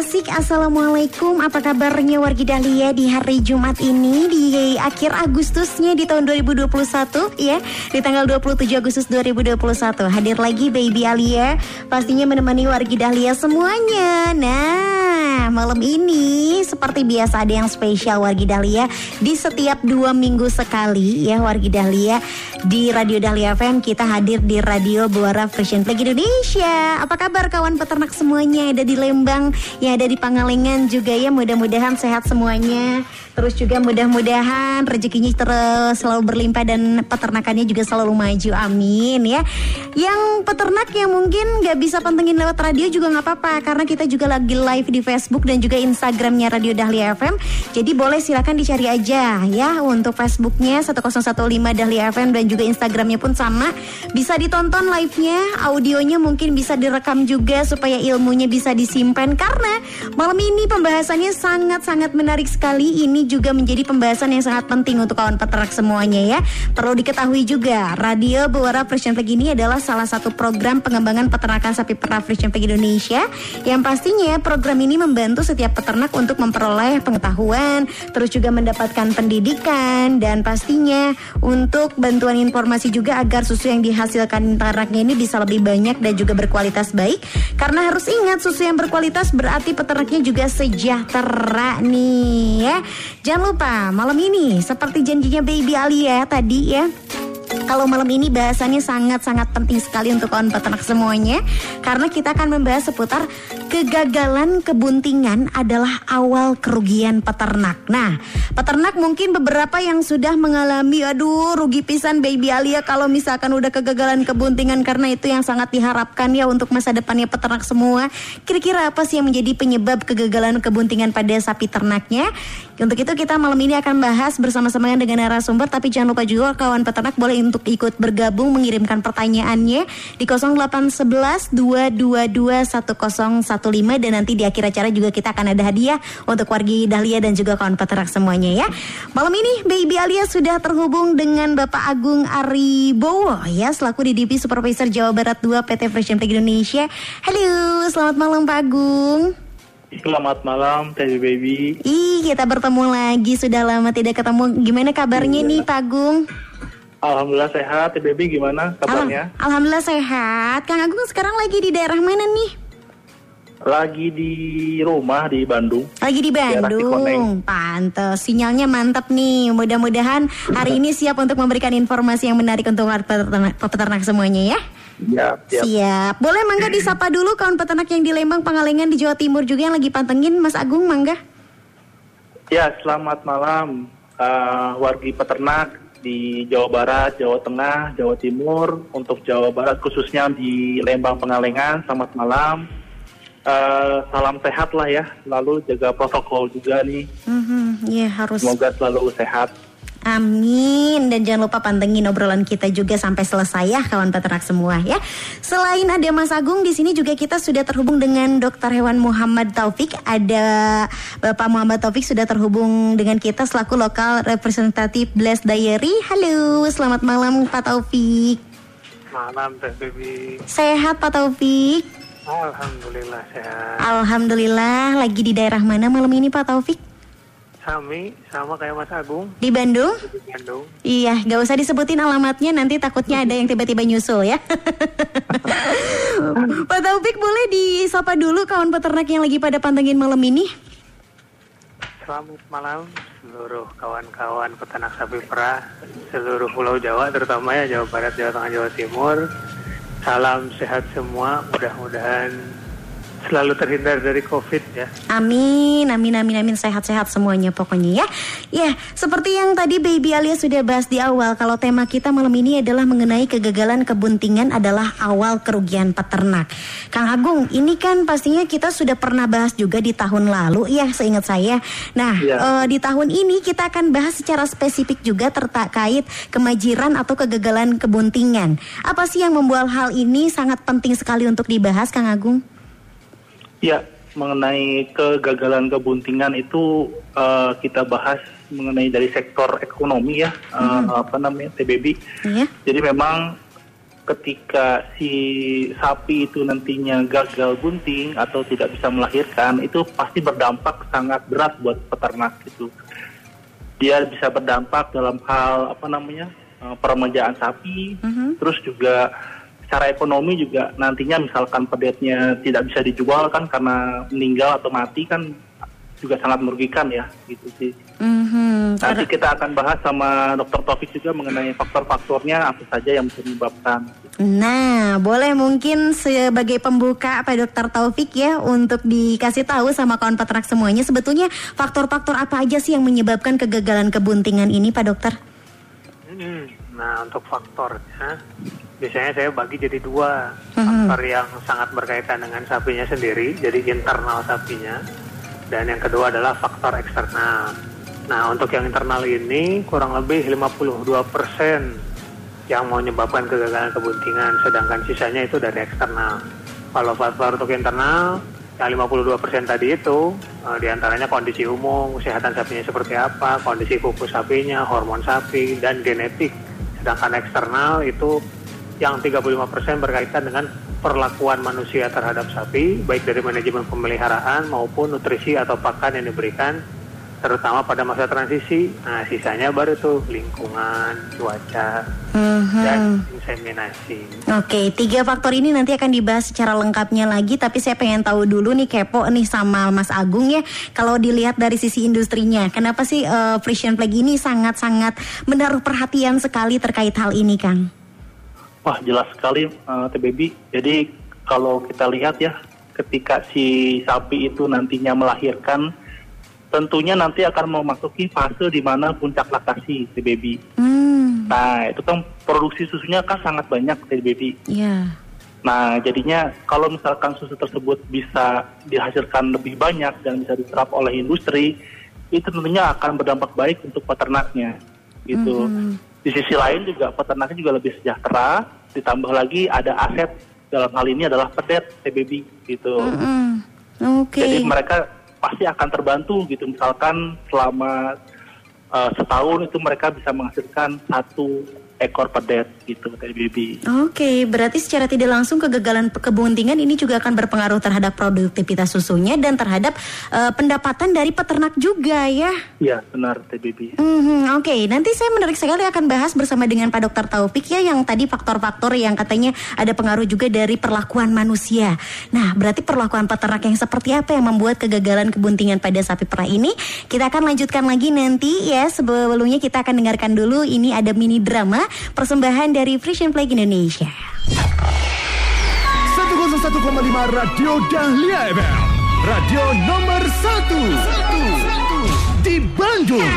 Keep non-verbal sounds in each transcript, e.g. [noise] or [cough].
Sik-Asik Assalamualaikum. Apa kabarnya wargi Dahlia di hari Jumat ini? Di akhir Agustusnya di tahun 2021 ya. Di tanggal 27 Agustus 2021 Hadir lagi Baby Alia. Pastinya menemani wargi Dahlia semuanya. Nah malam ini seperti biasa ada yang spesial wargi Dahlia Di setiap dua minggu sekali ya wargi Dahlia. Di Radio Dahlia FM kita hadir di Radio Buara Fashion Flag Indonesia. Apa kabar kawan peternak semua semuanya ada di Lembang, yang ada di Pangalengan juga ya. Mudah-mudahan sehat semuanya. Terus juga mudah-mudahan rezekinya terus selalu berlimpah dan peternakannya juga selalu maju. Amin ya. Yang peternak yang mungkin nggak bisa pantengin lewat radio juga nggak apa-apa karena kita juga lagi live di Facebook dan juga Instagramnya Radio Dahlia FM. Jadi boleh silakan dicari aja ya untuk Facebooknya 1015 Dahlia FM dan juga Instagramnya pun sama. Bisa ditonton live-nya, audionya mungkin bisa direkam juga supaya ilmu ilmunya bisa disimpan karena malam ini pembahasannya sangat-sangat menarik sekali. Ini juga menjadi pembahasan yang sangat penting untuk kawan peternak semuanya ya. Perlu diketahui juga, Radio Buara Frisian Flag ini adalah salah satu program pengembangan peternakan sapi perah Frisian Flag Indonesia yang pastinya program ini membantu setiap peternak untuk memperoleh pengetahuan, terus juga mendapatkan pendidikan dan pastinya untuk bantuan informasi juga agar susu yang dihasilkan ternaknya ini bisa lebih banyak dan juga berkualitas baik karena harus ingat susu yang berkualitas berarti peternaknya juga sejahtera nih ya. Jangan lupa malam ini seperti janjinya Baby Alia tadi ya kalau malam ini bahasannya sangat-sangat penting sekali untuk kawan peternak semuanya karena kita akan membahas seputar kegagalan kebuntingan adalah awal kerugian peternak. Nah, peternak mungkin beberapa yang sudah mengalami aduh rugi pisan baby Alia kalau misalkan udah kegagalan kebuntingan karena itu yang sangat diharapkan ya untuk masa depannya peternak semua. Kira-kira apa sih yang menjadi penyebab kegagalan kebuntingan pada sapi ternaknya? Untuk itu kita malam ini akan bahas bersama-sama dengan narasumber tapi jangan lupa juga kawan peternak boleh untuk ikut bergabung mengirimkan pertanyaannya di 0811 222 1015 dan nanti di akhir acara juga kita akan ada hadiah untuk wargi Dahlia dan juga kawan peternak semuanya ya. Malam ini Baby Alia sudah terhubung dengan Bapak Agung Aribowo ya selaku DDP Supervisor Jawa Barat 2 PT Fresh Flag Indonesia. Halo, selamat malam Pak Agung. Selamat malam, Teh Baby. Ih, kita bertemu lagi. Sudah lama tidak ketemu. Gimana kabarnya iya. nih, Pak Agung? Alhamdulillah sehat, Baby gimana kabarnya? Al Alhamdulillah sehat. Kang Agung sekarang lagi di daerah mana nih? Lagi di rumah di Bandung. Lagi di Bandung. Pantes, sinyalnya mantap nih. Mudah-mudahan hari ini siap untuk memberikan informasi yang menarik untuk peternak, peternak semuanya ya. Siap, siap. Siap. Boleh Mangga [clears throat] disapa dulu kawan peternak yang di Lembang, Pangalengan di Jawa Timur juga yang lagi pantengin Mas Agung Mangga. Ya, selamat malam uh, wargi peternak di Jawa Barat, Jawa Tengah, Jawa Timur, untuk Jawa Barat khususnya di Lembang Pengalengan, selamat malam. Uh, salam sehat lah ya, lalu jaga protokol juga nih. Mm-hmm, ya harus. Semoga selalu sehat. Amin dan jangan lupa pantengin obrolan kita juga sampai selesai ya kawan peternak semua ya. Selain ada Mas Agung di sini juga kita sudah terhubung dengan Dokter Hewan Muhammad Taufik. Ada Bapak Muhammad Taufik sudah terhubung dengan kita selaku lokal representatif Blast Diary. Halo, selamat malam Pak Taufik. Malam Teh Bibi. Sehat Pak Taufik? Alhamdulillah sehat. Alhamdulillah. Lagi di daerah mana malam ini Pak Taufik? Sami sama kayak Mas Agung. Di Bandung? Di Bandung. Iya, gak usah disebutin alamatnya nanti takutnya ada yang tiba-tiba nyusul ya. [laughs] Pak Taufik boleh disapa dulu kawan peternak yang lagi pada pantengin malam ini? Selamat malam seluruh kawan-kawan peternak sapi perah seluruh Pulau Jawa terutama ya Jawa Barat, Jawa Tengah, Jawa Timur. Salam sehat semua, mudah-mudahan selalu terhindar dari COVID ya. Amin, amin, amin, amin. Sehat-sehat semuanya pokoknya ya. Ya, seperti yang tadi Baby Alia sudah bahas di awal, kalau tema kita malam ini adalah mengenai kegagalan kebuntingan adalah awal kerugian peternak. Kang Agung, ini kan pastinya kita sudah pernah bahas juga di tahun lalu ya, seingat saya. Nah, Ya. eh, di tahun ini kita akan bahas secara spesifik juga terkait kemajiran atau kegagalan kebuntingan. Apa sih yang membuat hal ini sangat penting sekali untuk dibahas, Kang Agung? Ya, mengenai kegagalan kebuntingan itu eh, kita bahas mengenai dari sektor ekonomi ya, eh, apa namanya TBB. Iya. Jadi memang ketika si sapi itu nantinya gagal bunting atau tidak bisa melahirkan, itu pasti berdampak sangat berat buat peternak itu. Dia bisa berdampak dalam hal apa namanya eh, peremajaan sapi, terus juga secara ekonomi juga nantinya misalkan pedetnya tidak bisa dijual kan karena meninggal atau mati kan juga sangat merugikan ya gitu sih. Mhm, Nanti kita akan bahas sama Dr. Taufik juga mengenai faktor-faktornya apa saja yang bisa menyebabkan. Nah, boleh mungkin sebagai pembuka Pak Dokter Taufik ya untuk dikasih tahu sama kawan peternak semuanya sebetulnya faktor-faktor apa aja sih yang menyebabkan kegagalan kebuntingan ini Pak Dokter? Hmm, Nah, untuk faktornya, biasanya saya bagi jadi dua. Faktor yang sangat berkaitan dengan sapinya sendiri, jadi internal sapinya. Dan yang kedua adalah faktor eksternal. Nah, untuk yang internal ini kurang lebih 52% yang menyebabkan kegagalan kebuntingan, sedangkan sisanya itu dari eksternal. Kalau faktor untuk internal, yang 52% tadi itu eh, di antaranya kondisi umum, kesehatan sapinya seperti apa, kondisi kuku sapinya, hormon sapi, dan genetik. Sedangkan eksternal itu yang 35% berkaitan dengan perlakuan manusia terhadap sapi, baik dari manajemen pemeliharaan maupun nutrisi atau pakan yang diberikan, terutama pada masa transisi. Nah, sisanya baru tuh lingkungan, cuaca, Mhm. dan inseminasi. Oke, tiga faktor ini nanti akan dibahas secara lengkapnya lagi. Tapi saya pengen tahu dulu nih kepo nih sama Mas Agung ya. Kalau dilihat dari sisi industrinya, kenapa sih eh, Frisian Flag ini sangat-sangat menaruh perhatian sekali terkait hal ini, Kang? Wah jelas sekali eh, TBB. Jadi kalau kita lihat ya, ketika si sapi itu nantinya melahirkan, tentunya nanti akan memasuki fase di mana puncak laktasi TBB. Hmm, Nah itu kan produksi susunya kan sangat banyak TBB. ya. Nah jadinya kalau misalkan susu tersebut bisa dihasilkan lebih banyak dan bisa diterap oleh industri, itu tentunya akan berdampak baik untuk peternaknya. Gitu. Di sisi lain juga peternaknya juga lebih sejahtera, ditambah lagi ada aset dalam hal ini adalah pedet TBB gitu. Hmm, Oke. Jadi mereka pasti akan terbantu gitu. Misalkan selama uh, setahun itu mereka bisa menghasilkan satu ekor pedet gitu TBB. Oke, berarti secara tidak langsung kegagalan kebuntingan ini juga akan berpengaruh terhadap produktivitas susunya dan terhadap eh, pendapatan dari peternak juga ya. Iya benar TBB. Mhm, Oke, nanti saya menarik sekali akan bahas bersama dengan Pak Dokter Taufik ya yang tadi faktor-faktor yang katanya ada pengaruh juga dari perlakuan manusia. Nah, berarti perlakuan peternak yang seperti apa yang membuat kegagalan kebuntingan pada sapi perah ini? Kita akan lanjutkan lagi nanti ya. Sebelumnya kita akan dengarkan dulu ini ada mini drama persembahan dari Frisian Flag Indonesia. 101,5 Radio Dahlia FM. Radio nomor 1 di Bandung.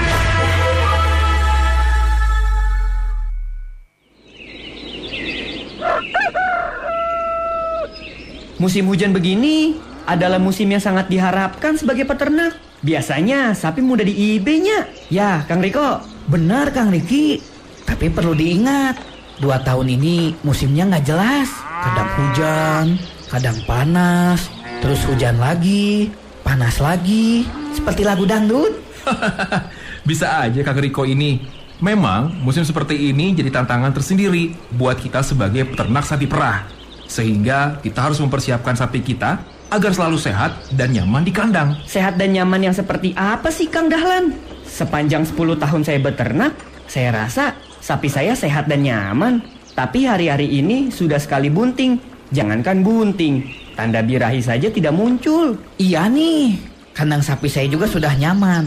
Musim hujan begini adalah musim yang sangat diharapkan sebagai peternak. Biasanya sapi mudah di IB-nya. Ya, Kang Riko. Benar Kang Riki, tapi perlu diingat, dua tahun ini musimnya nggak jelas. Kadang hujan, kadang panas, terus hujan lagi, panas lagi, seperti lagu dangdut. [laughs] Bisa aja Kang Riko ini. Memang musim seperti ini jadi tantangan tersendiri buat kita sebagai peternak sapi perah. Sehingga kita harus mempersiapkan sapi kita agar selalu sehat dan nyaman di kandang. Sehat dan nyaman yang seperti apa sih Kang Dahlan? Sepanjang 10 tahun saya beternak, saya rasa sapi saya sehat dan nyaman. Tapi hari-hari ini sudah sekali bunting. Jangankan bunting, tanda birahi saja tidak muncul. Iya nih, kandang sapi saya juga sudah nyaman.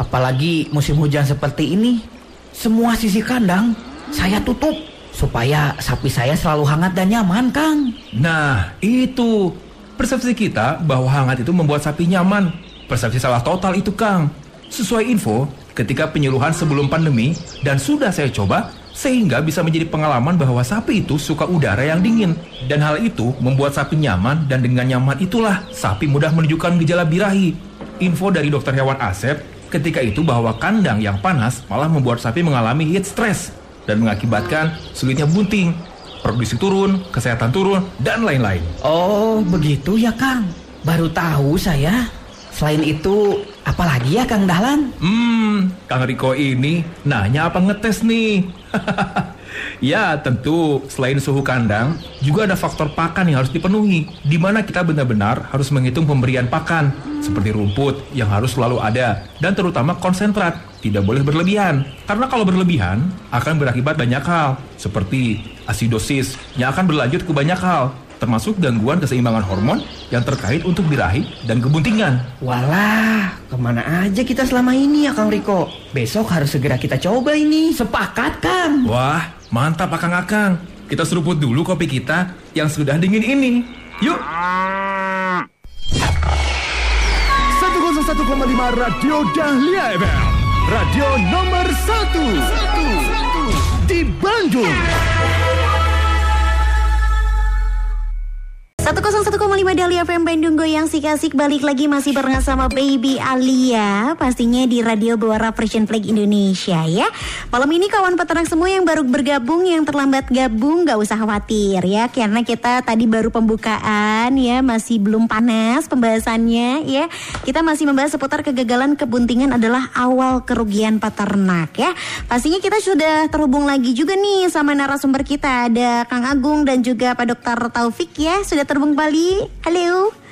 Apalagi musim hujan seperti ini. Semua sisi kandang saya tutup supaya sapi saya selalu hangat dan nyaman, Kang. Nah, itu. Persepsi kita bahwa hangat itu membuat sapi nyaman. Persepsi salah total itu, Kang. Sesuai info, ketika penyuluhan sebelum pandemi dan sudah saya coba, sehingga bisa menjadi pengalaman bahwa sapi itu suka udara yang dingin. Dan hal itu membuat sapi nyaman dan dengan nyaman itulah sapi mudah menunjukkan gejala birahi. Info dari dokter hewan Asep ketika itu bahwa kandang yang panas malah membuat sapi mengalami heat stress dan mengakibatkan sulitnya bunting, produksi turun, kesehatan turun, dan lain-lain. Oh, begitu ya, Kang. Baru tahu saya. Selain itu, apalagi ya, Kang Dahlan? Hmm, Kang Riko ini nanya apa ngetes nih? [laughs] ya, tentu selain suhu kandang, juga ada faktor pakan yang harus dipenuhi, di mana kita benar-benar harus menghitung pemberian pakan, seperti rumput yang harus selalu ada, dan terutama konsentrat, tidak boleh berlebihan. Karena kalau berlebihan, akan berakibat banyak hal, seperti asidosis yang akan berlanjut ke banyak hal, termasuk gangguan keseimbangan hormon yang terkait untuk birahi dan kebuntingan. Walah, ke mana aja kita selama ini ya Kang Riko? Besok harus segera kita coba ini. Sepakat, Kang. Wah, mantap akang-akang. Kita seruput dulu kopi kita yang sudah dingin ini. Yuk! 101,5 Radio Dahlia FM. Radio nomor 1 di Bandung. 101,5 Dahlia FM Bandung Goyang Sik Asik balik lagi masih barengan sama Baby Alia pastinya di Radio Buara Persian Flag Indonesia ya. Malam ini kawan peternak semua yang baru bergabung yang terlambat gabung gak usah khawatir ya karena kita tadi baru pembukaan ya masih belum panas pembahasannya ya. Kita masih membahas seputar kegagalan kebuntingan adalah awal kerugian peternak ya. Pastinya kita sudah terhubung lagi juga nih sama narasumber kita ada Kang Agung dan juga Pak Dokter Taufik ya sudah terhubung kembali. Halo.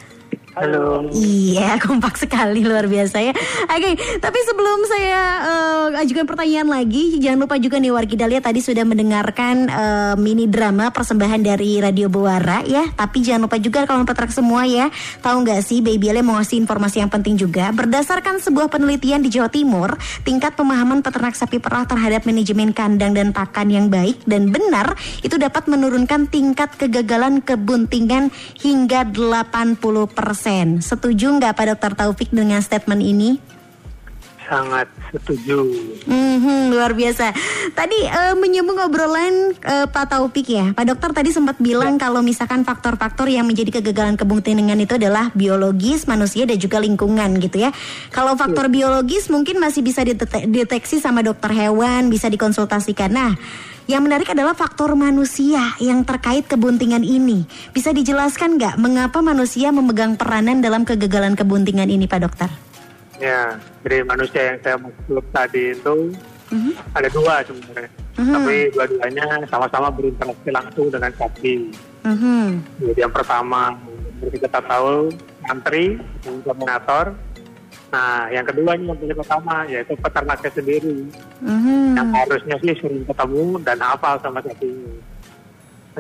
Halo. Iya, [laughs] kompak sekali luar biasa ya. Oke, tapi sebelum saya eh, ajukan pertanyaan lagi, jangan lupa juga nih Wargi Dahlia tadi sudah mendengarkan eh, mini drama persembahan dari Radio Buara ya. Tapi jangan lupa juga kawan petrak semua ya, tahu nggak sih Baby Alia mau ngasih informasi yang penting juga. Berdasarkan sebuah penelitian di Jawa Timur, tingkat pemahaman peternak sapi perah terhadap manajemen kandang dan pakan yang baik dan benar itu dapat menurunkan tingkat kegagalan kebuntingan hingga 80%. Setuju nggak Pak Dokter Taufik dengan statement ini? Sangat setuju. Mhm, luar biasa. Tadi eh, menyambung obrolan eh, Pak Taufik ya, Pak Dokter tadi sempat bilang kalau misalkan faktor-faktor yang menjadi kegagalan kebuntingan itu adalah biologis, manusia dan juga lingkungan gitu ya. Kalau faktor biologis mungkin masih bisa didete- deteksi sama dokter hewan, bisa dikonsultasikan. Nah, yang menarik adalah faktor manusia yang terkait kebuntingan ini. Bisa dijelaskan nggak mengapa manusia memegang peranan dalam kegagalan kebuntingan ini, Pak Dokter? Ya, jadi manusia yang saya maksud tadi itu Mhm. ada dua sebenarnya. Mhm. Tapi dua-duanya sama-sama berinteraksi langsung dengan sapi. Mhm. Jadi yang pertama, kita tahu, antri, inseminator. Nah, yang kedua ini yang paling pertama, yaitu peternaknya sendiri. Mhm. Yang harusnya sih sering ketemu dan hafal sama sapinya.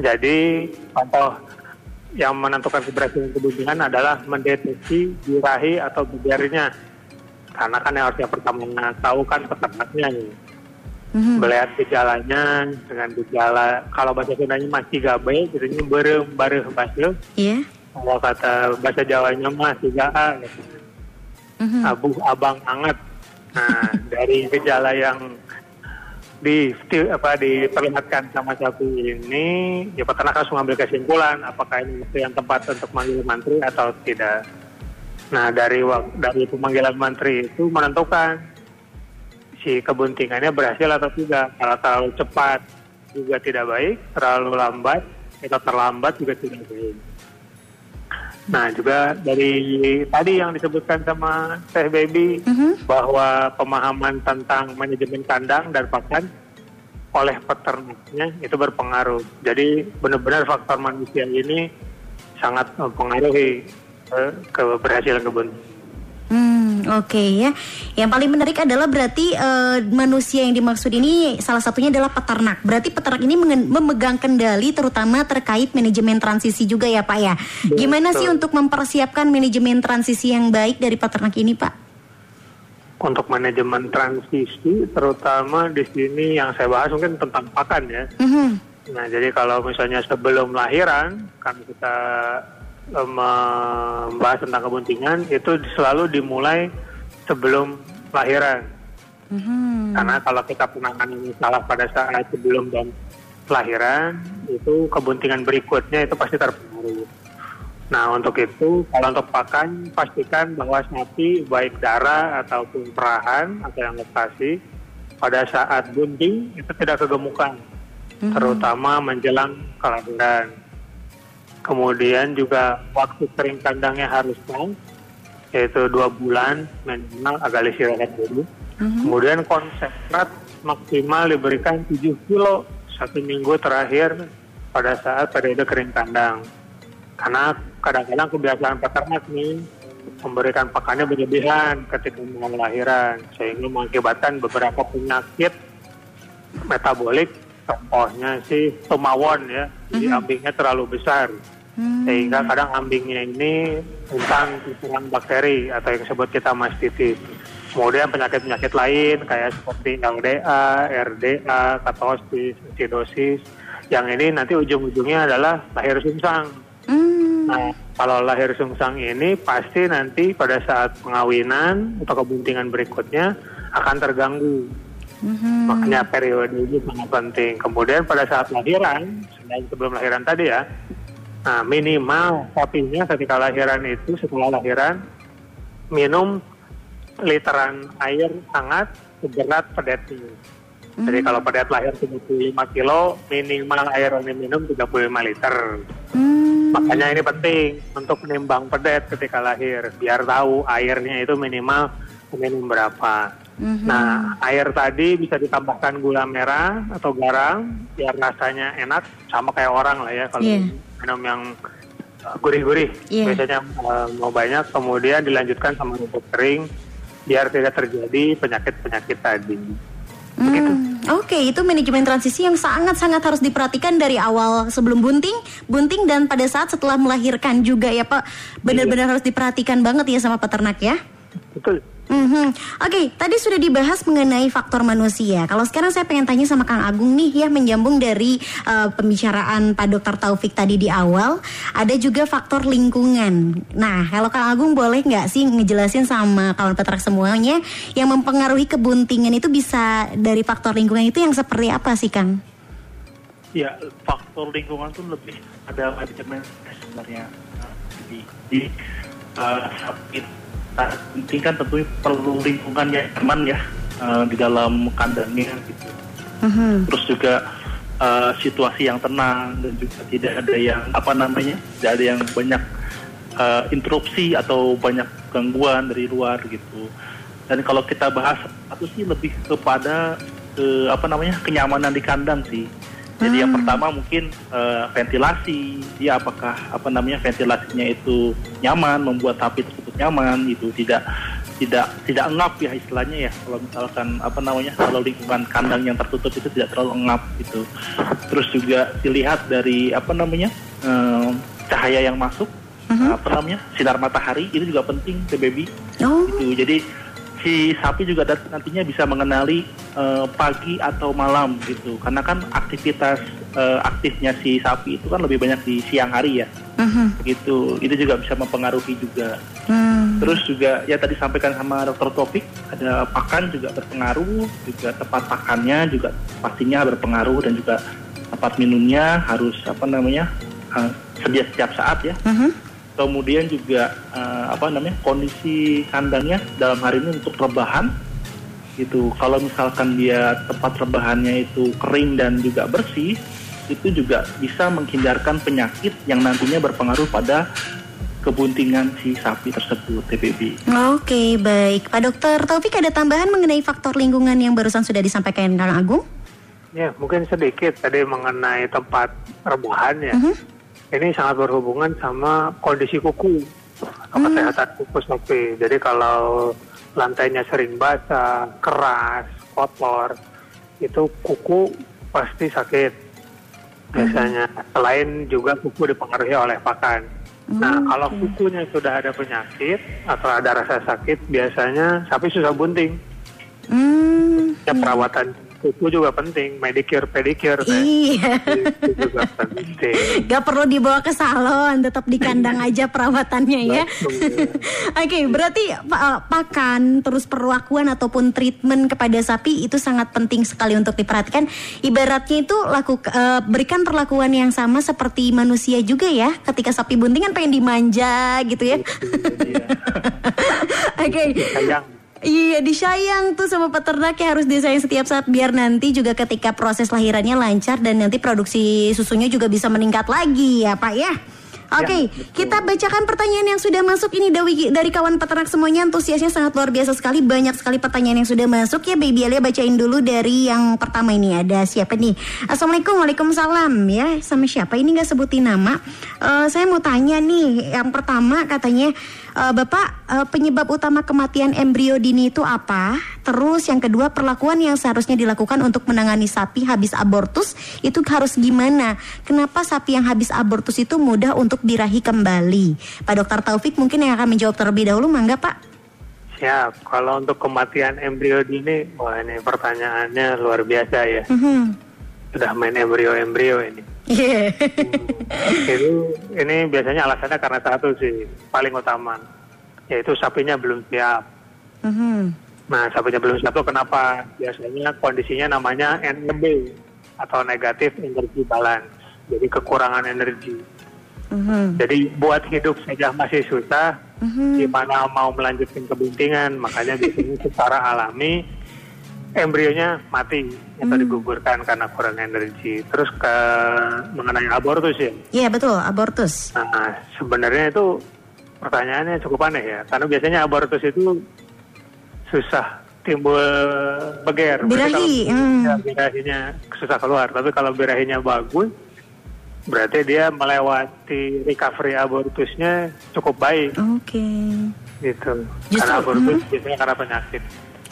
Jadi, contoh yang menentukan keberhasilan kebuntingan adalah mendeteksi birahi atau berdarinya. Karena kan yang harus yang pertama tahu kan peternaknya nih. Mhm. Melihat gejalanya dengan gejala, kalau bahasa Sundanya masih gabe, jadinya berem, bareh, basel. Iya. Kalau kata bahasa Jawanya mah tiga A, gitu. Mhm. abu abang anget. Nah, [laughs] dari gejala yang di apa diperlihatkan sama sapi ini, ya peternak harus mengambil kesimpulan apakah ini waktu yang tepat untuk manggil mantri atau tidak. Nah, dari dari pemanggilan mantri itu menentukan si kebuntingannya berhasil atau tidak. Kalau terlalu cepat juga tidak baik, terlalu lambat atau terlambat juga tidak baik. Nah juga dari tadi yang disebutkan sama Teh Baby Mhm. bahwa pemahaman tentang manajemen kandang dan pakan oleh peternaknya itu berpengaruh. Jadi benar-benar faktor manusia ini sangat mempengaruhi eh, keberhasilan kebun. Hmm, oke ya. Yang paling menarik adalah berarti eh, manusia yang dimaksud ini salah satunya adalah peternak. Berarti peternak ini memegang kendali terutama terkait manajemen transisi juga ya Pak ya. Gimana sih untuk mempersiapkan manajemen transisi yang baik dari peternak ini Pak? Untuk manajemen transisi, terutama di sini yang saya bahas mungkin tentang pakan ya. Mhm. Nah, jadi kalau misalnya sebelum lahiran, kan kita membahas tentang kebuntingan itu selalu dimulai sebelum lahiran. Mhm. Karena kalau kita penanganan salah pada saat sebelum dan kelahiran, itu kebuntingan berikutnya itu pasti terpengaruh. Nah untuk itu, kalau untuk pakan, pastikan bahwa sapi baik darah ataupun perahan atau yang lektasi pada saat bunting itu tidak kegemukan, terutama menjelang kelahiran. Kemudian juga waktu kering kandangnya harus pas, yaitu dua bulan minimal agak istirahat dulu. Kemudian konsentrat maksimal diberikan 7 kilo satu minggu terakhir pada saat periode kering kandang. Karena kadang-kadang kebiasaan peternak nih memberikan pakannya berlebihan ketika mau lahiran sehingga mengakibatkan beberapa penyakit metabolik contohnya sih tumawon ya jadi ambingnya terlalu besar. Sehingga kadang ambingnya ini tentang terserang bakteri atau yang disebut kita mastitis. Kemudian penyakit-penyakit lain kayak seperti LDA, RDA, katosis, acidosis yang ini nanti ujung-ujungnya adalah lahir sungsang. Hmm. Nah, kalau lahir sungsang ini pasti nanti pada saat pengawinan atau kebuntingan berikutnya akan terganggu. Mhm. Makanya periode ini sangat penting. Kemudian pada saat lahiran, selain sebelum lahiran tadi ya, nah minimal sapinya ketika lahiran itu setelah lahiran minum literan air hangat seberat pedetnya. Jadi kalau pedet lahir 75 kilo, minimal air yang diminum 35 liter. Hmm. Makanya ini penting untuk menimbang pedet ketika lahir, biar tahu airnya itu minimal minum berapa. Mhm. Nah, air tadi bisa ditambahkan gula merah atau garam biar rasanya enak, sama kayak orang lah ya kalau Iya. minum yang uh, gurih-gurih. Iya. Biasanya uh, mau banyak, kemudian dilanjutkan sama rumput kering biar tidak terjadi penyakit-penyakit tadi. Hmm, Oke, itu manajemen transisi yang sangat-sangat harus diperhatikan dari awal sebelum bunting, bunting dan pada saat setelah melahirkan juga ya Pak. Benar-benar harus diperhatikan banget ya sama peternak ya. Betul. Mhm. Oke, tadi sudah dibahas mengenai faktor manusia. Kalau sekarang saya pengen tanya sama Kang Agung nih ya menyambung dari eh, pembicaraan Pak Dokter Taufik tadi di awal, ada juga faktor lingkungan. Nah, kalau Kang Agung boleh nggak sih ngejelasin sama kawan peternak semuanya yang mempengaruhi kebuntingan itu bisa dari faktor lingkungan itu yang seperti apa sih Kang? Ya, faktor lingkungan tuh lebih ada manajemen sebenarnya. Nah, Jadi, uh, penting kan tentunya perlu lingkungan yang aman ya uh, di dalam kandangnya gitu. Mhm. Terus juga uh, situasi yang tenang dan juga tidak ada yang apa namanya, tidak ada yang banyak uh, interupsi atau banyak gangguan dari luar gitu. Dan kalau kita bahas itu sih lebih kepada ke apa namanya kenyamanan di kandang sih. Jadi yang pertama mungkin eh, ventilasi, dia apakah apa namanya ventilasinya itu nyaman, membuat sapi tersebut nyaman gitu, tidak tidak tidak engap ya istilahnya ya. Kalau misalkan apa namanya kalau lingkungan kandang yang tertutup itu tidak terlalu engap gitu. Terus juga dilihat dari apa namanya eh, cahaya yang masuk, apa namanya sinar matahari itu juga penting ke baby Oh. gitu. Jadi si sapi juga nantinya bisa mengenali eh, pagi atau malam gitu. Karena kan aktivitas eh, aktifnya si sapi itu kan lebih banyak di siang hari ya. Mhm. Gitu. Itu juga bisa mempengaruhi juga. Hmm. Terus juga ya tadi sampaikan sama Dr. Topik ada pakan juga berpengaruh, juga tempat pakannya juga pastinya berpengaruh dan juga tempat minumnya harus apa namanya eh, sedia setiap saat ya Mhm. Kemudian juga eh, apa namanya kondisi kandangnya dalam hari ini untuk rebahan gitu kalau misalkan dia tempat rebahannya itu kering dan juga bersih itu juga bisa menghindarkan penyakit yang nantinya berpengaruh pada kebuntingan si sapi tersebut TBB. Oke, baik. Pak Dokter Taufik ada tambahan mengenai faktor lingkungan yang barusan sudah disampaikan Kang Agung? Ya, mungkin sedikit tadi mengenai tempat rebahan ya. Ini sangat berhubungan sama kondisi kuku atau kesehatan kuku sapi. Jadi kalau lantainya sering basah, keras, kotor, itu kuku pasti sakit. Biasanya selain juga kuku dipengaruhi oleh pakan. Nah, kalau kukunya sudah ada penyakit atau ada rasa sakit, biasanya sapi susah bunting. Hmm. Ya perawatan kuku juga penting, medicure, pedicure. Iya. Itu juga penting. [laughs] Gak perlu dibawa ke salon, tetap di kandang [laughs] aja perawatannya ya. [laughs] Oke, berarti pa- eh, pakan, terus perlakuan ataupun treatment kepada sapi itu sangat penting sekali untuk diperhatikan. Ibaratnya itu laku, eh, berikan perlakuan yang sama seperti manusia juga ya. Ketika sapi bunting kan pengen dimanja gitu ya. Iya. Oke. Sayang. Iya disayang tuh sama peternaknya harus disayang setiap saat. Biar nanti juga ketika proses lahirannya lancar dan nanti produksi susunya juga bisa meningkat lagi ya Pak ya. Oke, kita bacakan pertanyaan yang sudah masuk. Ini dari, dari kawan peternak semuanya. Antusiasnya sangat luar biasa sekali. Banyak sekali pertanyaan yang sudah masuk ya Baby Alia bacain dulu dari yang pertama ini. Ada siapa nih? Assalamualaikum Waalaikumsalam ya. Sama siapa? Ini nggak sebutin nama. Eh, saya mau tanya nih. Yang pertama katanya eh, Bapak eh, penyebab utama kematian embrio dini itu apa terus yang kedua perlakuan yang seharusnya dilakukan untuk menangani sapi habis abortus itu harus gimana kenapa sapi yang habis abortus itu mudah untuk dirahi kembali Pak Dokter Taufik mungkin yang akan menjawab terlebih dahulu mangga Pak Siap. Kalau untuk kematian embrio dini, wah ini pertanyaannya luar biasa ya. Mhm. Sudah main embrio-embrio ini. Iya. Itu ini biasanya alasannya karena satu sih paling utama, yaitu sapinya belum siap. Mhm. Nah, sapinya belum siap itu kenapa? Biasanya kondisinya namanya NEB atau negatif energy balance. Jadi kekurangan energi. Mhm. Jadi buat hidup saja masih susah, Mhm. gimana mau melanjutkan kebuntingan? Makanya biasanya secara alami embrionya mati atau digugurkan karena kurang energi. Terus ke mengenai abortus ya. Iya betul abortus. Nah, sebenarnya itu pertanyaannya cukup aneh ya, karena biasanya abortus itu susah timbul beger. Birahi, hmm. ya, birahinya susah keluar, tapi kalau birahinya bagus, berarti dia melewati recovery abortusnya cukup baik Oke. gitu. Justru, karena abortus hmm. biasanya karena penyakit.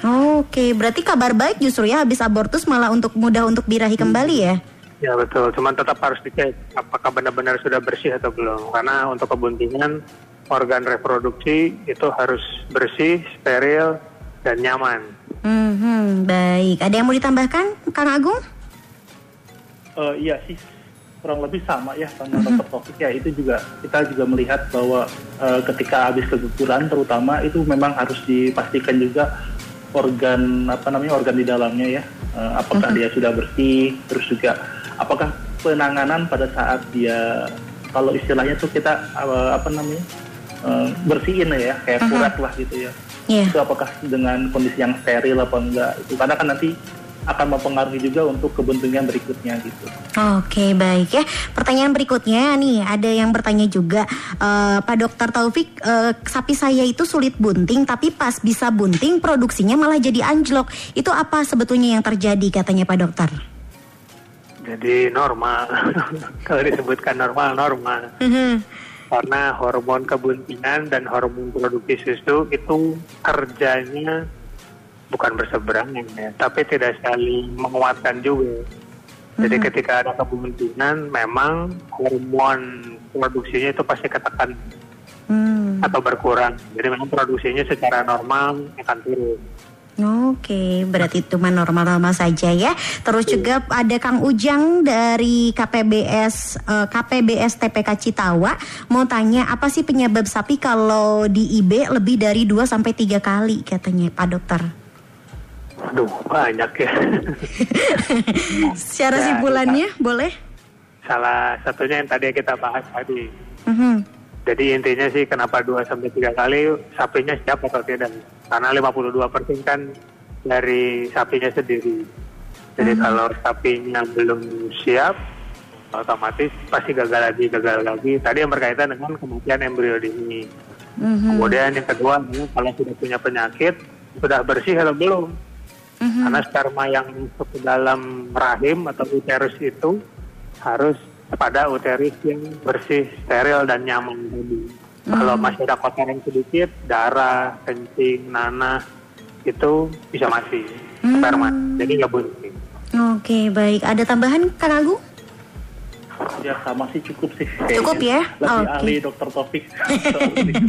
Oke, berarti kabar baik justru ya habis abortus malah untuk mudah untuk birahi kembali ya. Ya betul, cuman tetap harus dicek apakah benar-benar sudah bersih atau belum. Karena untuk kebuntingan organ reproduksi itu harus bersih, steril, dan nyaman. Mhm, baik. Ada yang mau ditambahkan, Kang Agung? Eh, iya sih kurang lebih sama ya sama dokter Taufik ya itu juga kita juga melihat bahwa eh, ketika habis keguguran terutama itu memang harus dipastikan juga organ apa namanya organ di dalamnya ya. Eh, apakah dia sudah bersih terus juga apakah penanganan pada saat dia kalau istilahnya tuh kita apa namanya eh, bersihin ya kayak kurat lah gitu ya. Iya. itu apakah dengan kondisi yang steril apa enggak? Itu karena kan nanti akan mempengaruhi juga untuk kebuntingan berikutnya gitu. Oke, baik ya. Pertanyaan berikutnya nih, ada yang bertanya juga, eh, Pak Dokter Taufik, eh, sapi saya itu sulit bunting, tapi pas bisa bunting produksinya malah jadi anjlok. Itu apa sebetulnya yang terjadi katanya Pak Dokter? Jadi normal, [laughs] kalau disebutkan normal, normal. Mhm. Karena hormon kebuntingan dan hormon produksi susu itu kerjanya bukan berseberangan ya, tapi tidak saling menguatkan juga. Jadi ketika ada kebuntingan, memang hormon produksinya itu pasti ketekan Hmm. atau berkurang. Jadi memang produksinya secara normal akan turun. Oke, berarti itu mah normal-normal saja ya. Terus juga ada Kang Ujang dari KPBS eh, KPBS TPK Citawa mau tanya apa sih penyebab sapi kalau di IB lebih dari 2 sampai 3 kali katanya Pak Dokter. Aduh, banyak ya. [laughs] Secara Ya, simpulannya boleh? Salah satunya yang tadi kita bahas tadi. Mhm. Jadi intinya sih kenapa 2 sampai 3 kali sapinya siap atau tidak. Karena 52% kan dari sapinya sendiri. Jadi kalau sapinya belum siap otomatis pasti gagal lagi, gagal lagi. Tadi yang berkaitan dengan kematian embrio dini. Mhm. Kemudian yang kedua kalau sudah punya penyakit sudah bersih atau belum? Mhm. Karena sperma yang masuk ke dalam rahim atau uterus itu harus pada uterus yang bersih, steril dan nyaman tadi. Kalau masih ada kotoran sedikit, darah, kencing, nanah itu bisa mati sperma. Jadi nggak bunting. Oke, baik. Ada tambahan Kang Agung? Ya sama sih cukup sih. Cukup ya? Lebih Oke. ahli dokter Topik.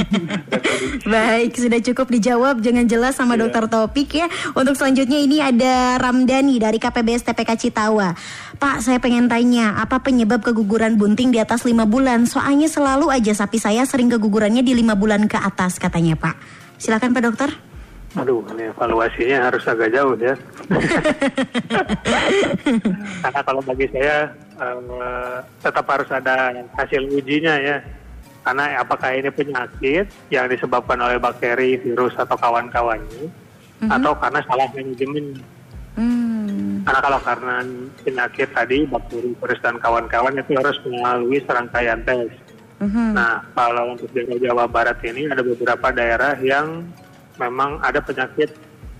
[laughs] Baik, sudah cukup dijawab dengan jelas sama Iya. dokter Topik ya. Untuk selanjutnya ini ada Ramdhani dari KPBS TPK Citawa. Pak, saya pengen tanya, apa penyebab keguguran bunting di atas lima bulan? Soalnya selalu aja sapi saya sering kegugurannya di lima bulan ke atas katanya Pak. Silakan Pak Dokter. Aduh, ini evaluasinya harus agak jauh ya. [laughs] Karena kalau bagi saya eh, tetap harus ada hasil ujinya ya. Karena apakah ini penyakit yang disebabkan oleh bakteri, virus atau kawan-kawannya, atau karena salah manajemen. Hmm. Karena kalau karena penyakit tadi, bakteri, virus dan kawan-kawan itu harus melalui serangkaian tes. Mhm. Nah, kalau untuk daerah Jawa Barat ini ada beberapa daerah yang memang ada penyakit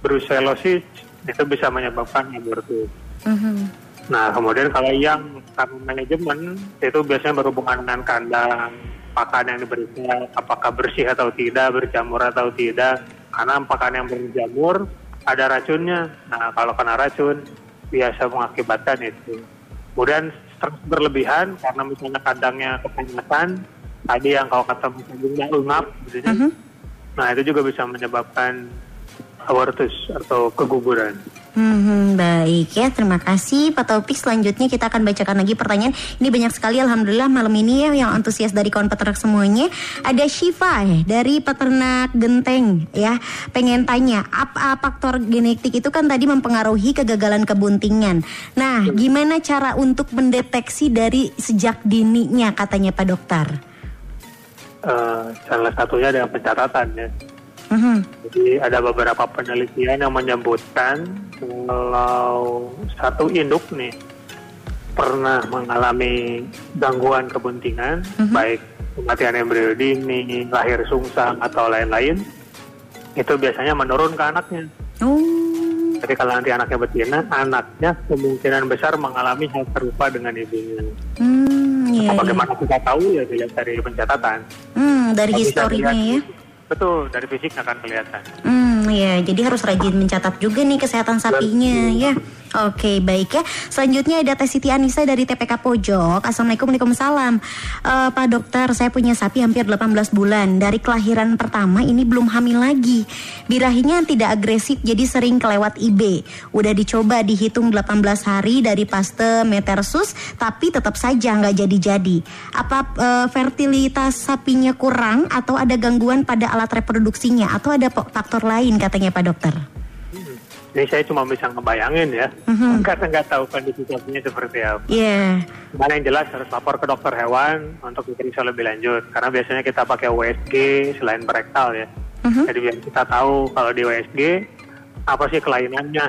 brucellosis itu bisa menyebabkan abortus. Mhm. Nah, kemudian kalau yang karena manajemen itu biasanya berhubungan dengan kandang, pakan yang diberikan, apakah bersih atau tidak, berjamur atau tidak. Karena pakan yang berjamur ada racunnya. Nah, kalau kena racun biasa mengakibatkan itu. Kemudian stres berlebihan karena misalnya kandangnya kepanasan, tadi yang kalau kata misalnya ungap, gitu ya. Nah, itu juga bisa menyebabkan abortus atau keguguran. Hmm, baik ya, terima kasih Pak Taufik. Selanjutnya kita akan bacakan lagi pertanyaan. Ini banyak sekali, alhamdulillah malam ini ya yang antusias dari kawan peternak semuanya. Ada Syifa eh, dari peternak genteng ya. Pengen tanya, apa faktor genetik itu kan tadi mempengaruhi kegagalan kebuntingan. Nah, gimana cara untuk mendeteksi dari sejak dininya katanya Pak Dokter? Eh, salah satunya dengan pencatatan ya. Mhm. Jadi ada beberapa penelitian yang menyebutkan kalau satu induk nih pernah mengalami gangguan kebuntingan, baik kematian embrio dini, lahir sungsang atau lain-lain, itu biasanya menurun ke anaknya. Oh. Jadi kalau nanti anaknya betina, anaknya kemungkinan besar mengalami hal serupa dengan ibunya. Hmm, iya, iya. Bagaimana kita tahu ya dilihat dari pencatatan. Hmm, dari Kalau historinya ya. Betul, dari fisik akan kelihatan. Hmm, ya, jadi harus rajin mencatat juga nih kesehatan sapinya ya. Oke, baik ya. Selanjutnya ada Teh Siti Anissa dari TPK Pojok. Assalamualaikum, Waalaikumsalam. Eh, Pak Dokter, saya punya sapi hampir 18 bulan. Dari kelahiran pertama ini belum hamil lagi. Birahinya tidak agresif, jadi sering kelewat IB. Udah dicoba dihitung 18 hari dari paste metersus, tapi tetap saja nggak jadi-jadi. Apa eh, fertilitas sapinya kurang atau ada gangguan pada alat reproduksinya atau ada faktor lain katanya Pak Dokter? Ini saya cuma bisa ngebayangin ya, Mhm. karena nggak tahu kondisi sapinya seperti apa. Iya. Mana yang jelas harus lapor ke dokter hewan untuk diperiksa lebih lanjut. Karena biasanya kita pakai USG selain berektal ya. Mhm. Jadi biar kita tahu kalau di USG apa sih kelainannya,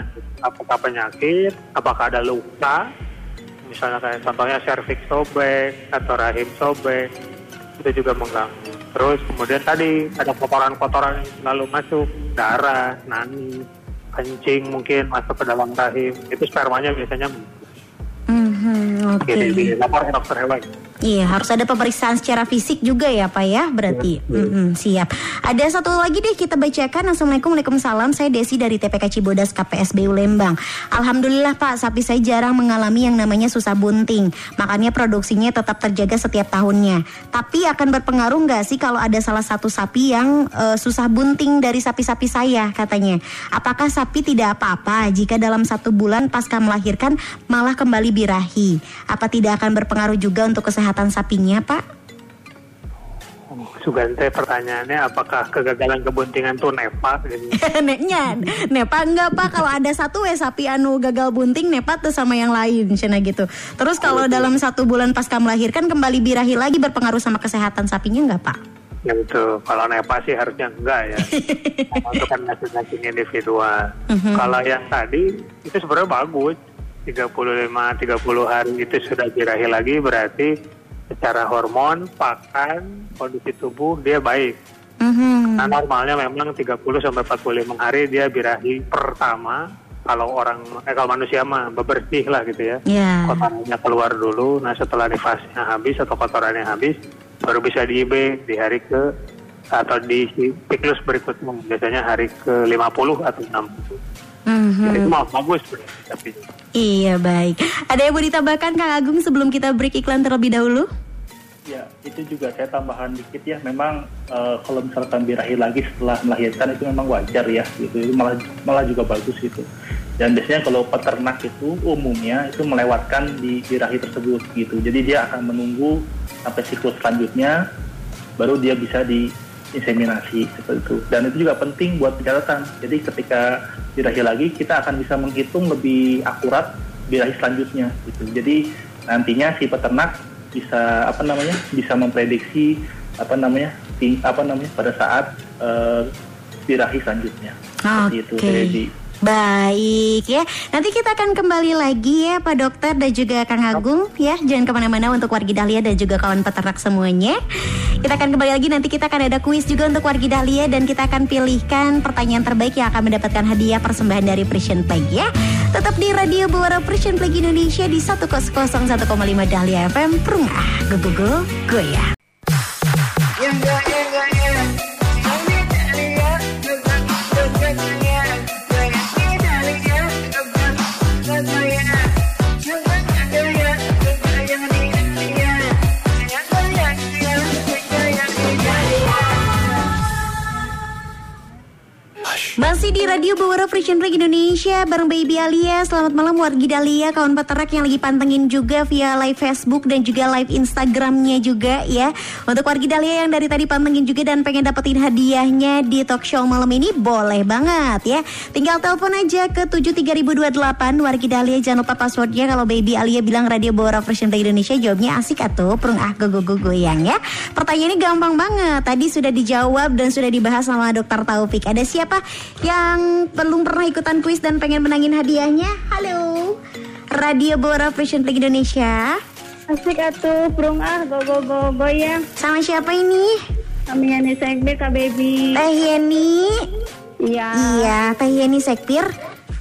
apakah penyakit, apakah ada luka, misalnya kayak contohnya cervix sobek atau rahim sobek, itu juga mengganggu. Terus kemudian tadi ada kotoran-kotoran yang selalu masuk, darah, nani, kencing mungkin masuk ke dalam rahim, itu spermanya biasanya Mhm, Oke. jadi dilapor ke dokter hewan. Iya, harus ada pemeriksaan secara fisik juga ya Pak ya, berarti. Mm-mm, siap. Ada satu lagi deh kita bacakan. Assalamualaikum Waalaikumsalam. Saya Desi dari TPK Cibodas KPSBU Lembang. Alhamdulillah Pak, sapi saya jarang mengalami yang namanya susah bunting. Makanya produksinya tetap terjaga setiap tahunnya. Tapi akan berpengaruh nggak sih kalau ada salah satu sapi yang eh, susah bunting dari sapi-sapi saya katanya? Apakah sapi tidak apa-apa jika dalam satu bulan pasca melahirkan malah kembali birahi? Apa tidak akan berpengaruh juga untuk kesehatan sapinya, Pak? Sugante pertanyaannya apakah kegagalan kebuntingan tuh nepa. [laughs] Neknya, nepa enggak pak kalau ada satu ya sapi anu gagal bunting nepa tuh sama yang lain cina gitu. Terus kalau dalam satu bulan pasca melahirkan kembali birahi lagi berpengaruh sama kesehatan sapinya enggak pak? Ya betul. Kalau nepa sih harusnya enggak ya. [laughs] Itu kan masing-masing individual. Kalau yang tadi itu sebenarnya bagus. 35 30 hari itu sudah birahi lagi berarti secara hormon, pakan, kondisi tubuh dia baik. Mhm. Nah normalnya memang 30 sampai 45 hari dia birahi pertama. Kalau orang eh kalau manusia mah bebersih lah gitu ya. Ya. Kotorannya keluar dulu. Nah setelah nifasnya habis atau kotorannya habis, baru bisa di IB di hari ke atau di siklus berikutnya biasanya hari ke 50 atau 60. Mhm. Jadi itu malah bagus sapinya. Iya baik. Ada yang mau ditambahkan Kang Agung sebelum kita break iklan terlebih dahulu? Ya, itu juga saya tambahan dikit ya. Memang eh, kalau misalkan birahi lagi setelah melahirkan itu memang wajar ya, gitu. Itu malah malah juga bagus itu. Dan biasanya kalau peternak itu umumnya itu melewatkan di birahi tersebut gitu. Jadi dia akan menunggu sampai siklus selanjutnya, baru dia bisa diinseminasi seperti itu. Dan itu juga penting buat pencatatan. Jadi ketika birahi lagi, kita akan bisa menghitung lebih akurat birahi selanjutnya gitu. Jadi nantinya si peternak bisa apa namanya bisa memprediksi apa namanya ting- apa namanya pada saat eh, birahi selanjutnya seperti itu Oke. Jadi Baik ya, nanti kita akan kembali lagi ya Pak Dokter dan juga Kang Agung ya. Jangan ke mana-mana untuk wargi Dahlia dan juga kawan peternak semuanya. Kita akan kembali lagi. Nanti kita akan ada kuis juga untuk wargi Dahlia Dan kita akan pilihkan pertanyaan terbaik yang akan mendapatkan hadiah persembahan dari Precision Flag ya. Tetap di Radio Buara Precision Flag Indonesia di 101,5 Dahlia FM Prungah Go go go Masih di Radio Bawara Frisian Flag Indonesia bareng Baby Alia. Selamat malam wargi Dahlia, kawan peternak yang lagi pantengin juga via live Facebook dan juga live Instagramnya juga ya. Untuk wargi Dahlia yang dari tadi pantengin juga dan pengen dapetin hadiahnya di talk show malam ini boleh banget ya. Tinggal telepon aja ke 73028 wargi Dahlia jangan lupa passwordnya kalau Baby Alia bilang Radio Bawara Frisian Flag Indonesia jawabnya asik atau perung ah go go go goyang ya. Pertanyaannya gampang banget. Tadi sudah dijawab dan sudah dibahas sama Dokter Taufik. Ada siapa belum pernah ikutan kuis dan pengen menangin hadiahnya? Halo. Radio Bora Fashion Flag Indonesia. Asik atuh, burung ah, go go go goyang. Sama siapa ini? Kami Yani Sekbe, Kak Baby. Teh Yeni. Iya. Iya, Teh Yeni Sekpir.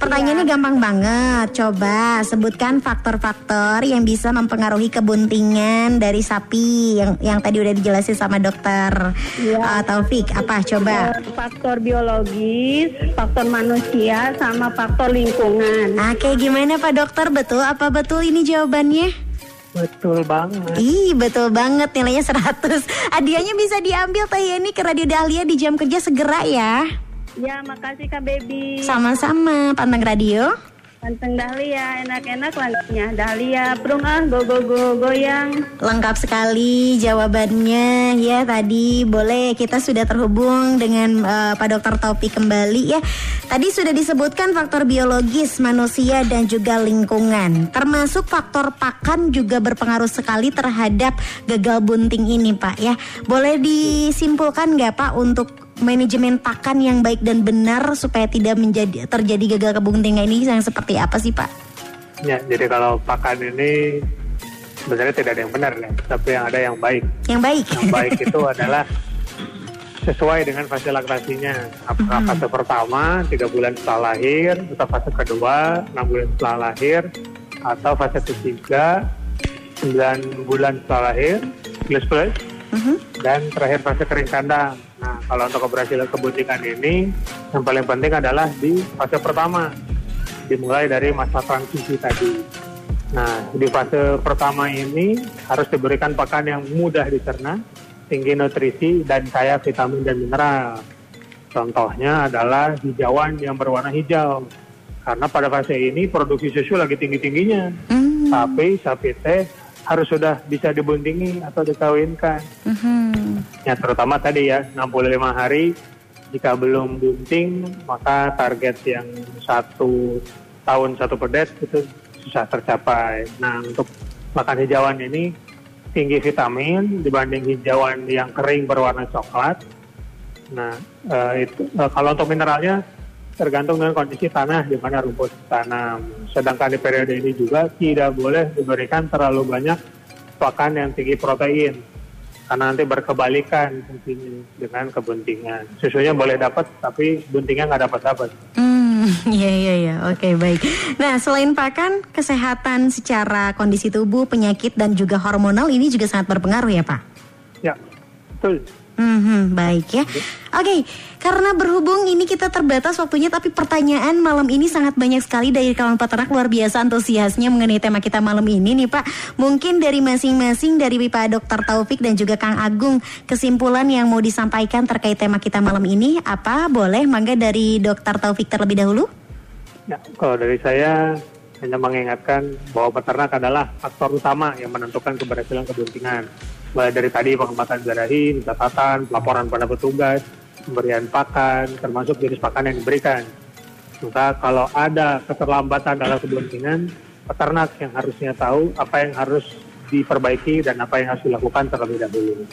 Pertanyaannya gampang banget. Coba sebutkan faktor-faktor yang bisa mempengaruhi kebuntingan dari sapi yang yang tadi udah dijelasin sama dokter Iya. uh, Taufik. Apa? Coba. Eh, Faktor biologis, faktor manusia, sama faktor lingkungan. Kayak gimana Pak Dokter? Betul apa betul ini jawabannya? Betul banget. Ih betul banget nilainya 100 [laughs] Hadiahnya bisa diambil Teh Yeni ke Radio Dahlia di jam kerja segera ya Ya, makasih Kak Baby. Sama-sama Panteng Radio Panteng Dahlia, enak-enak lagunya. Dahlia, burung ah, go go go goyang. Lengkap sekali jawabannya ya tadi boleh kita sudah terhubung dengan eh, Pak Dokter Taufik kembali ya. Tadi sudah disebutkan faktor biologis manusia dan juga lingkungan. Termasuk faktor pakan juga berpengaruh sekali terhadap gagal bunting ini Pak ya. Boleh disimpulkan nggak Pak untuk manajemen pakan yang baik dan benar supaya tidak menjadi terjadi gagal kebuntingan ini yang seperti apa sih Pak? Ya, jadi kalau pakan ini sebenarnya tidak ada yang benar ya, tapi yang ada yang baik. Yang baik. Yang baik [laughs] itu adalah sesuai dengan fase laktasinya. Apakah fase pertama tiga bulan setelah lahir, atau fase kedua enam bulan setelah lahir, atau fase ketiga 9 bulan setelah lahir plus plus Mhm. dan terakhir fase kering kandang. Nah, kalau untuk keberhasilan kebuntingan ini, yang paling penting adalah di fase pertama, dimulai dari masa transisi tadi. Nah, di fase pertama ini harus diberikan pakan yang mudah dicerna, tinggi nutrisi, dan kaya vitamin dan mineral. Contohnya adalah hijauan yang berwarna hijau. Karena pada fase ini produksi susu lagi tinggi-tingginya. Hmm. Tapi sapi teh harus sudah bisa dibuntingi atau dikawinkan. Mhm. Ya terutama tadi ya 65 hari jika belum bunting maka target yang satu tahun satu pedet itu susah tercapai. Nah untuk makan hijauan ini tinggi vitamin dibanding hijauan yang kering berwarna coklat. Nah eh, itu eh, kalau untuk mineralnya tergantung dengan kondisi tanah di mana rumput tanam. Sedangkan di periode ini juga tidak boleh diberikan terlalu banyak pakan yang tinggi protein karena nanti berkebalikan dengan kebuntingan. Susunya boleh dapat, tapi buntingnya nggak dapat dapat. Hmm, [laughs] iya iya iya. Oke, baik. Nah, selain pakan, kesehatan secara kondisi tubuh, penyakit dan juga hormonal ini juga sangat berpengaruh ya, Pak. Ya, betul. Hmm, baik ya. Oke, karena berhubung ini kita terbatas waktunya, tapi pertanyaan malam ini sangat banyak sekali dari kawan peternak luar biasa antusiasnya mengenai tema kita malam ini nih Pak. Mungkin dari masing-masing dari Pak Dr. Taufik dan juga Kang Agung, kesimpulan yang mau disampaikan terkait tema kita malam ini apa? Boleh mangga dari Dr. Taufik terlebih dahulu? Ya, kalau dari saya hanya mengingatkan bahwa peternak adalah faktor utama yang menentukan keberhasilan kebuntingan. Mulai dari tadi pengamatan zarahi, catatan, pelaporan pada petugas, pemberian pakan, termasuk jenis pakan yang diberikan. Maka kalau ada keterlambatan dalam kebuntingan, peternak yang harusnya tahu apa yang harus diperbaiki dan apa yang harus dilakukan terlebih dahulu.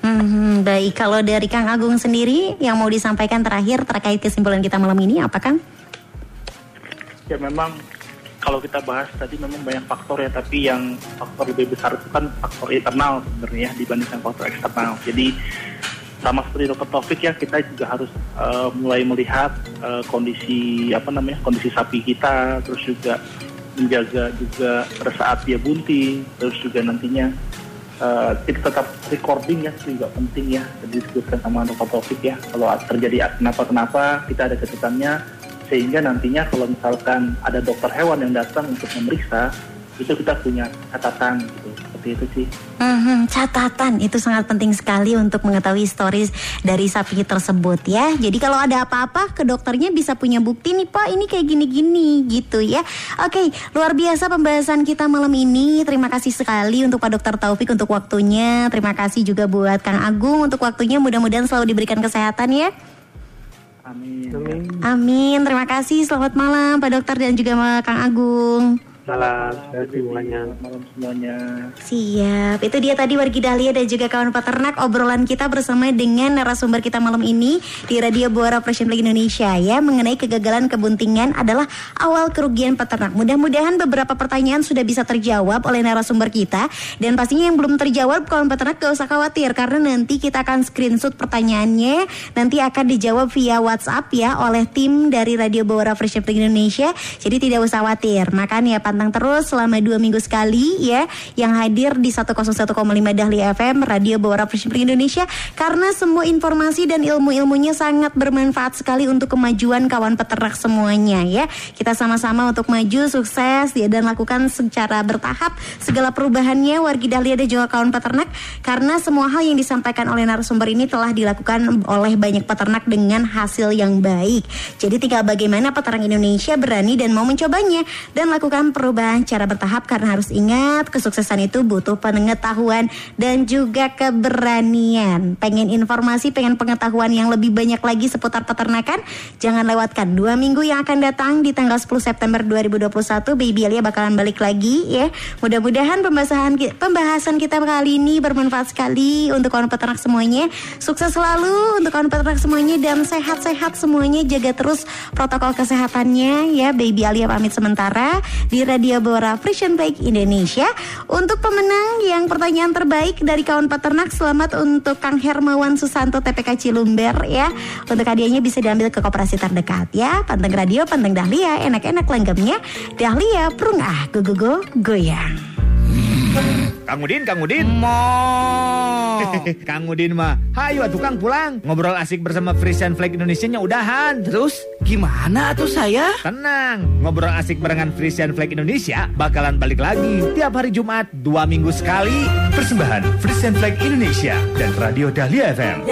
Hmm, baik, kalau dari Kang Agung sendiri yang mau disampaikan terakhir terkait kesimpulan kita malam ini apa Kang? Ya memang kalau kita bahas tadi memang banyak faktor ya, tapi yang faktor lebih besar itu kan faktor internal sebenarnya dibandingkan faktor eksternal. Jadi sama seperti Dokter Taufik ya kita juga harus uh, mulai melihat uh, kondisi apa namanya kondisi sapi kita, terus juga menjaga juga pada saat dia bunting, terus juga nantinya uh, tetap recording ya itu juga penting ya disebutkan sama Dokter Taufik ya kalau terjadi kenapa-kenapa kita ada catatannya sehingga nantinya kalau misalkan ada dokter hewan yang datang untuk memeriksa itu kita punya catatan gitu seperti itu sih. Hmm, catatan itu sangat penting sekali untuk mengetahui stories dari sapi tersebut ya. Jadi kalau ada apa-apa ke dokternya bisa punya bukti nih pak ini kayak gini-gini gitu ya. Oke luar biasa pembahasan kita malam ini. Terima kasih sekali untuk Pak Dokter Taufik untuk waktunya. Terima kasih juga buat Kang Agung untuk waktunya. Mudah-mudahan selalu diberikan kesehatan ya. Amin. Amin. Amin. Terima kasih. Selamat malam Pak Dokter dan juga Kang Agung. Salam sehat semuanya. Selamat malam semuanya. Siap, itu dia tadi Wargi Dahlia dan juga kawan peternak obrolan kita bersama dengan narasumber kita malam ini di Radio Buara Operation Flag Indonesia ya mengenai kegagalan kebuntingan adalah awal kerugian peternak. Mudah-mudahan beberapa pertanyaan sudah bisa terjawab oleh narasumber kita dan pastinya yang belum terjawab kawan peternak gak usah khawatir karena nanti kita akan screenshot pertanyaannya nanti akan dijawab via WhatsApp ya oleh tim dari Radio Buara Operation Flag Indonesia. Jadi tidak usah khawatir. Makanya pantang terus selama dua minggu sekali ya yang hadir di 101,5 Dahlia FM Radio Bawara Fresh Indonesia karena semua informasi dan ilmu-ilmunya sangat bermanfaat sekali untuk kemajuan kawan peternak semuanya ya. Kita sama-sama untuk maju sukses ya dan lakukan secara bertahap segala perubahannya wargi Dahlia dan juga kawan peternak karena semua hal yang disampaikan oleh narasumber ini telah dilakukan oleh banyak peternak dengan hasil yang baik. Jadi tinggal bagaimana peternak Indonesia berani dan mau mencobanya dan lakukan perubahan cara bertahap karena harus ingat kesuksesan itu butuh pengetahuan dan juga keberanian. Pengen informasi, pengen pengetahuan yang lebih banyak lagi seputar peternakan? Jangan lewatkan dua minggu yang akan datang di tanggal 10 September 2021 Baby Alia bakalan balik lagi ya. Mudah-mudahan pembahasan pembahasan kita kali ini bermanfaat sekali untuk kawan peternak semuanya. Sukses selalu untuk kawan peternak semuanya dan sehat-sehat semuanya. Jaga terus protokol kesehatannya ya. Baby Alia pamit sementara di Radio Bora Frisian Bike Indonesia. Untuk pemenang yang pertanyaan terbaik dari kawan peternak selamat untuk Kang Hermawan Susanto TPK Cilumber ya. Untuk hadiahnya bisa diambil ke koperasi terdekat ya. Panteng Radio, Panteng Dahlia, enak-enak lenggamnya. Dahlia, prung ah, go go go, goyang. Kang Udin, Kang Udin. Mo. [laughs] Kang Udin mah, hayu atuh Kang pulang. Ngobrol asik bersama Frisian Flag Indonesia nya udahan. Terus gimana tuh saya? Tenang, ngobrol asik barengan Frisian Flag Indonesia bakalan balik lagi tiap hari Jumat dua minggu sekali. Persembahan Frisian Flag Indonesia dan Radio Dahlia FM.